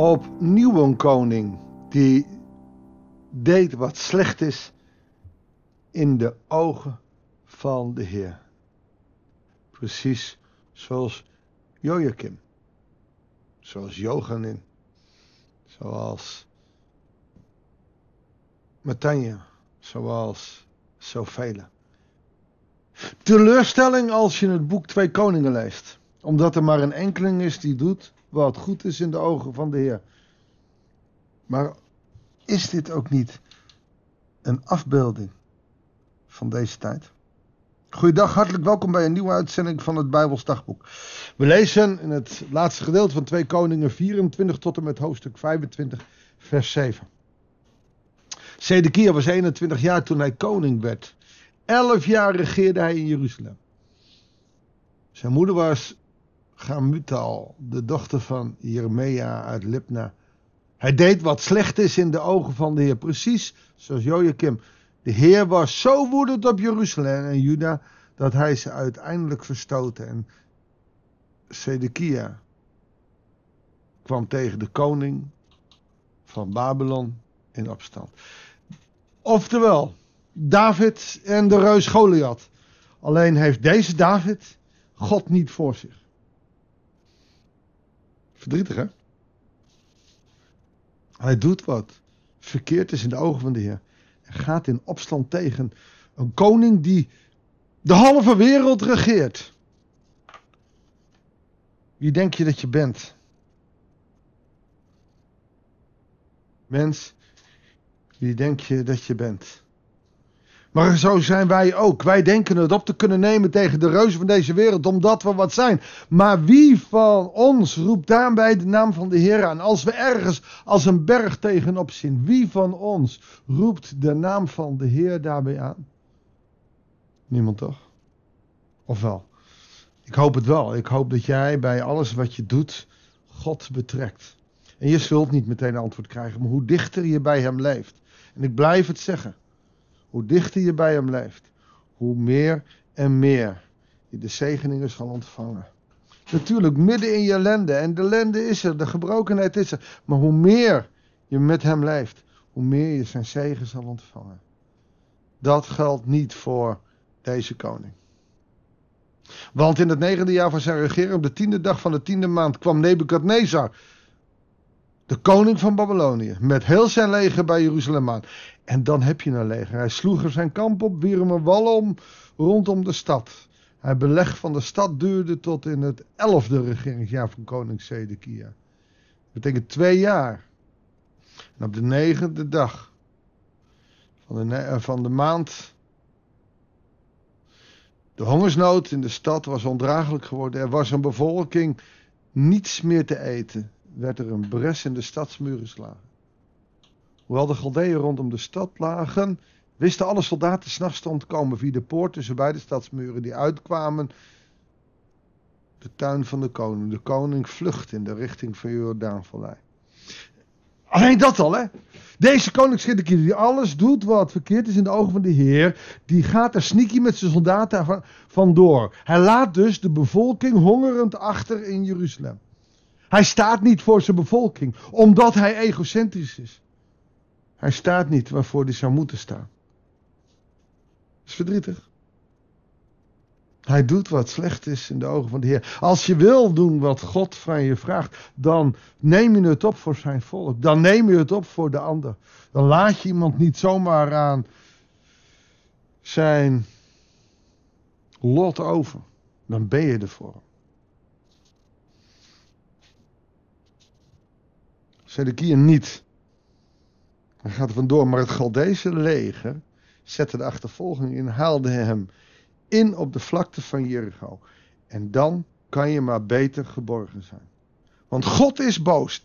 opnieuw een koning die deed wat slecht is in de ogen van de Heer. Precies zoals Joachim, zoals Jochanin, zoals Matanja, zoals zoveel. Teleurstelling als je het boek Twee Koningen leest, omdat er maar een enkeling is die doet wat goed is in de ogen van de Heer. Maar is dit ook niet een afbeelding van deze tijd? Goeiedag, hartelijk welkom bij een nieuwe uitzending van het Bijbels Dagboek. We lezen in het laatste gedeelte van 2 Koningen 24 tot en met hoofdstuk 25, vers 7. Zedekia was 21 jaar toen hij koning werd. Elf jaar regeerde hij in Jeruzalem. Zijn moeder was Gamutal, de dochter van Jeremia uit Libna. Hij deed wat slecht is in de ogen van de Heer, precies zoals Joachim. De Heer was zo woedend op Jeruzalem en Juda dat hij ze uiteindelijk verstootte. En Sedekia kwam tegen de koning van Babylon in opstand. Oftewel, David en de reus Goliath. Alleen heeft deze David God niet voor zich. Verdrietig hè? Hij doet wat verkeerd is in de ogen van de Heer. En gaat in opstand tegen een koning die de halve wereld regeert. Wie denk je dat je bent? Mens, wie denk je dat je bent? Maar zo zijn wij ook. Wij denken het op te kunnen nemen tegen de reuzen van deze wereld, omdat we wat zijn. Maar wie van ons roept daarbij de naam van de Heer aan? Als we ergens als een berg tegenop zien, wie van ons roept de naam van de Heer daarbij aan? Niemand toch? Of wel? Ik hoop het wel. Ik hoop dat jij bij alles wat je doet, God betrekt. En je zult niet meteen antwoord krijgen, maar hoe dichter je bij Hem leeft. En ik blijf het zeggen. Hoe dichter je bij hem leeft, hoe meer en meer je de zegeningen zal ontvangen. Natuurlijk, midden in je ellende. En de ellende is er, de gebrokenheid is er. Maar hoe meer je met hem leeft, hoe meer je zijn zegen zal ontvangen. Dat geldt niet voor deze koning. Want in het negende jaar van zijn regering, op de tiende dag van de tiende maand, kwam Nebukadnezar de koning van Babylonië, met heel zijn leger bij Jeruzalem aan. En dan heb je een leger. Hij sloeg er zijn kamp op, wierm een wal om rondom de stad. Hij beleg van de stad duurde tot in het elfde regeringsjaar van koning Zedekia. Dat betekent twee jaar. En op de negende dag van de, eh, van de maand. De hongersnood in de stad was ondraaglijk geworden. Er was een bevolking niets meer te eten werd er een bres in de stadsmuren geslagen. Hoewel de Galdeeën rondom de stad lagen, wisten alle soldaten s'nachts te ontkomen via de poort tussen beide stadsmuren die uitkwamen de tuin van de koning. De koning vlucht in de richting van Jordaanvallei. Alleen dat al, hè? Deze koning die alles doet wat verkeerd is in de ogen van de Heer, die gaat er sneaky met zijn soldaten vandoor. Hij laat dus de bevolking hongerend achter in Jeruzalem. Hij staat niet voor zijn bevolking, omdat hij egocentrisch is. Hij staat niet waarvoor hij zou moeten staan. Dat is verdrietig. Hij doet wat slecht is in de ogen van de Heer. Als je wil doen wat God van je vraagt, dan neem je het op voor zijn volk. Dan neem je het op voor de ander. Dan laat je iemand niet zomaar aan zijn lot over. Dan ben je ervoor. Zedekia niet. Hij gaat er vandoor, maar het Galdese leger zette de achtervolging in, haalde hem in op de vlakte van Jericho. En dan kan je maar beter geborgen zijn. Want God is boos.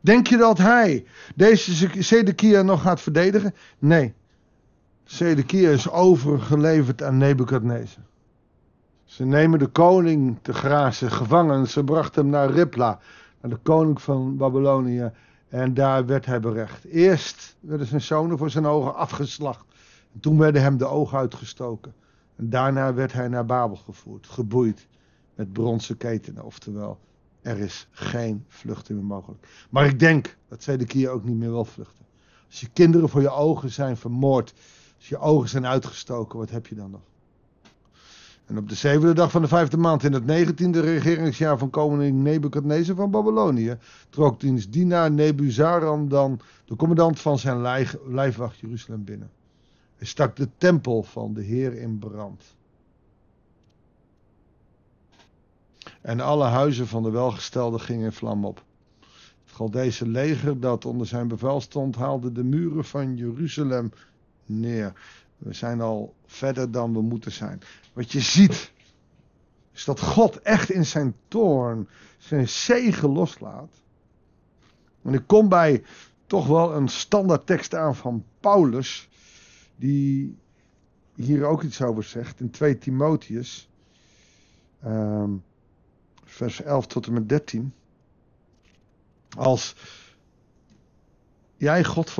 Denk je dat hij deze Zedekia nog gaat verdedigen? Nee. Zedekia is overgeleverd aan Nebukadnezar. Ze nemen de koning te grazen gevangen. Ze brachten hem naar Ripla aan de koning van Babylonië. En daar werd hij berecht. Eerst werden zijn zonen voor zijn ogen afgeslacht. En toen werden hem de ogen uitgestoken. En daarna werd hij naar Babel gevoerd, geboeid met bronzen ketenen, oftewel Er is geen vluchten meer mogelijk. Maar ik denk dat Zedekia ook niet meer wil vluchten. Als je kinderen voor je ogen zijn vermoord, als je ogen zijn uitgestoken, wat heb je dan nog? En op de zevende dag van de vijfde maand in het negentiende regeringsjaar van koning Nebukadnezar van Babylonië trok diens dienaar Nebuzaran dan de commandant van zijn lijfwacht Jeruzalem binnen. Hij stak de tempel van de Heer in brand. En alle huizen van de welgestelden gingen in vlam op. Het deze leger dat onder zijn bevel stond, haalde de muren van Jeruzalem neer. We zijn al verder dan we moeten zijn. Wat je ziet, is dat God echt in zijn toorn zijn zegen loslaat. En ik kom bij toch wel een standaard tekst aan van Paulus, die hier ook iets over zegt in 2 Timotheus, um, vers 11 tot en met 13. Als jij God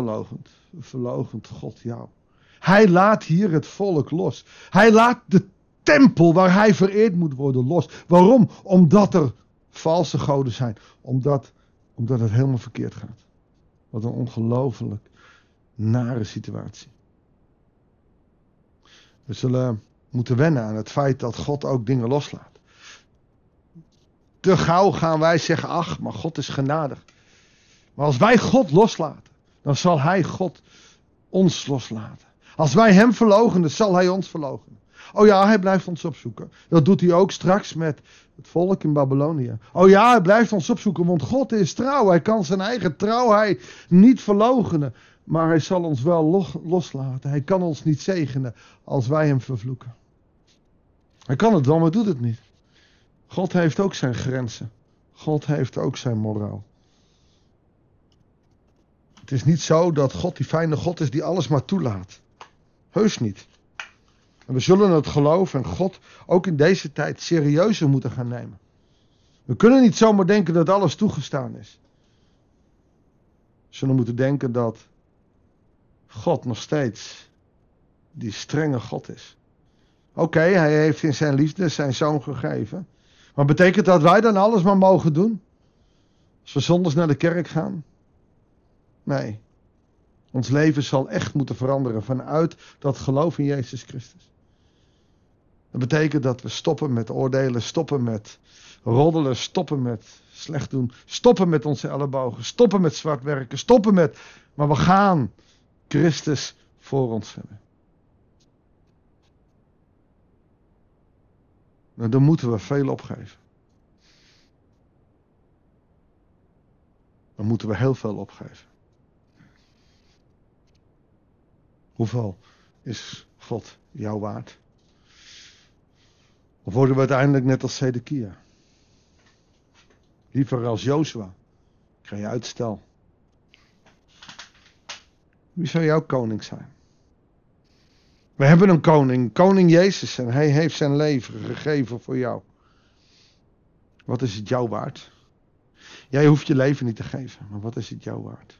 verlogent God jou. Hij laat hier het volk los. Hij laat de tempel waar hij vereerd moet worden los. Waarom? Omdat er valse goden zijn. Omdat, omdat het helemaal verkeerd gaat. Wat een ongelooflijk nare situatie. We zullen moeten wennen aan het feit dat God ook dingen loslaat. Te gauw gaan wij zeggen, ach, maar God is genadig. Maar als wij God loslaten, dan zal Hij God ons loslaten. Als wij hem verloochenen, zal hij ons verloochenen. Oh ja, hij blijft ons opzoeken. Dat doet hij ook straks met het volk in Babylonië. Oh ja, hij blijft ons opzoeken, want God is trouw. Hij kan zijn eigen trouwheid niet verloochenen. Maar hij zal ons wel loslaten. Hij kan ons niet zegenen als wij hem vervloeken. Hij kan het wel, maar doet het niet. God heeft ook zijn grenzen. God heeft ook zijn moraal. Het is niet zo dat God die fijne God is die alles maar toelaat. Heus niet. En we zullen het geloof en God ook in deze tijd serieuzer moeten gaan nemen. We kunnen niet zomaar denken dat alles toegestaan is. We zullen moeten denken dat God nog steeds die strenge God is. Oké, hij heeft in zijn liefde zijn zoon gegeven. Maar betekent dat wij dan alles maar mogen doen? Als we zondags naar de kerk gaan? Nee. Ons leven zal echt moeten veranderen vanuit dat geloof in Jezus Christus. Dat betekent dat we stoppen met oordelen, stoppen met roddelen, stoppen met slecht doen, stoppen met onze ellebogen, stoppen met zwart werken, stoppen met. Maar we gaan Christus voor ons hebben. Nou, dan moeten we veel opgeven. Dan moeten we heel veel opgeven. Hoeveel is God jou waard? Of worden we uiteindelijk net als Zedekia? Liever als Jozua. Ga je uitstel. Wie zou jouw koning zijn? We hebben een koning, koning Jezus, en hij heeft zijn leven gegeven voor jou. Wat is het jou waard? Jij hoeft je leven niet te geven, maar wat is het jou waard?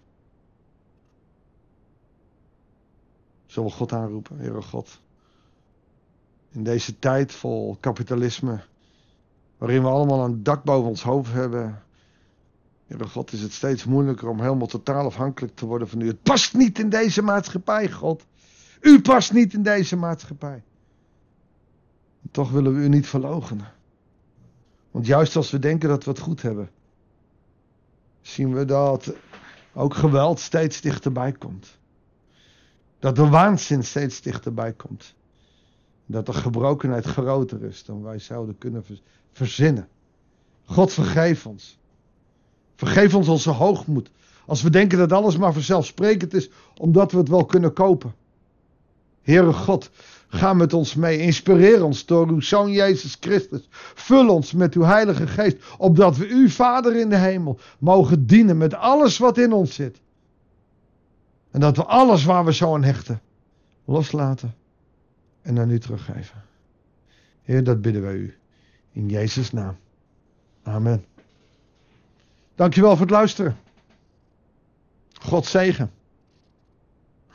We God aanroepen, Heere God. In deze tijd vol kapitalisme, waarin we allemaal een dak boven ons hoofd hebben. Heere God, is het steeds moeilijker om helemaal totaal afhankelijk te worden van u. Het past niet in deze maatschappij, God. U past niet in deze maatschappij. toch willen we u niet verloochenen. Want juist als we denken dat we het goed hebben, zien we dat ook geweld steeds dichterbij komt. Dat de waanzin steeds dichterbij komt. Dat de gebrokenheid groter is dan wij zouden kunnen verzinnen. God vergeef ons. Vergeef ons onze hoogmoed. Als we denken dat alles maar vanzelfsprekend is, omdat we het wel kunnen kopen. Heere God, ga met ons mee. Inspireer ons door uw Zoon Jezus Christus. Vul ons met uw Heilige Geest, opdat we u, Vader in de hemel, mogen dienen met alles wat in ons zit. En dat we alles waar we zo aan hechten, loslaten en aan u teruggeven. Heer, dat bidden wij u. In Jezus' naam. Amen. Dankjewel voor het luisteren. God zegen.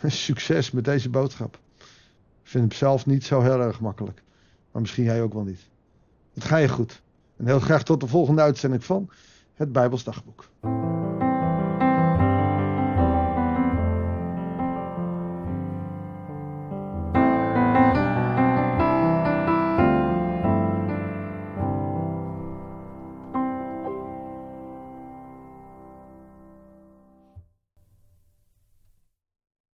Succes met deze boodschap. Ik vind het zelf niet zo heel erg makkelijk. Maar misschien jij ook wel niet. Het ga je goed. En heel graag tot de volgende uitzending van het Bijbels Dagboek.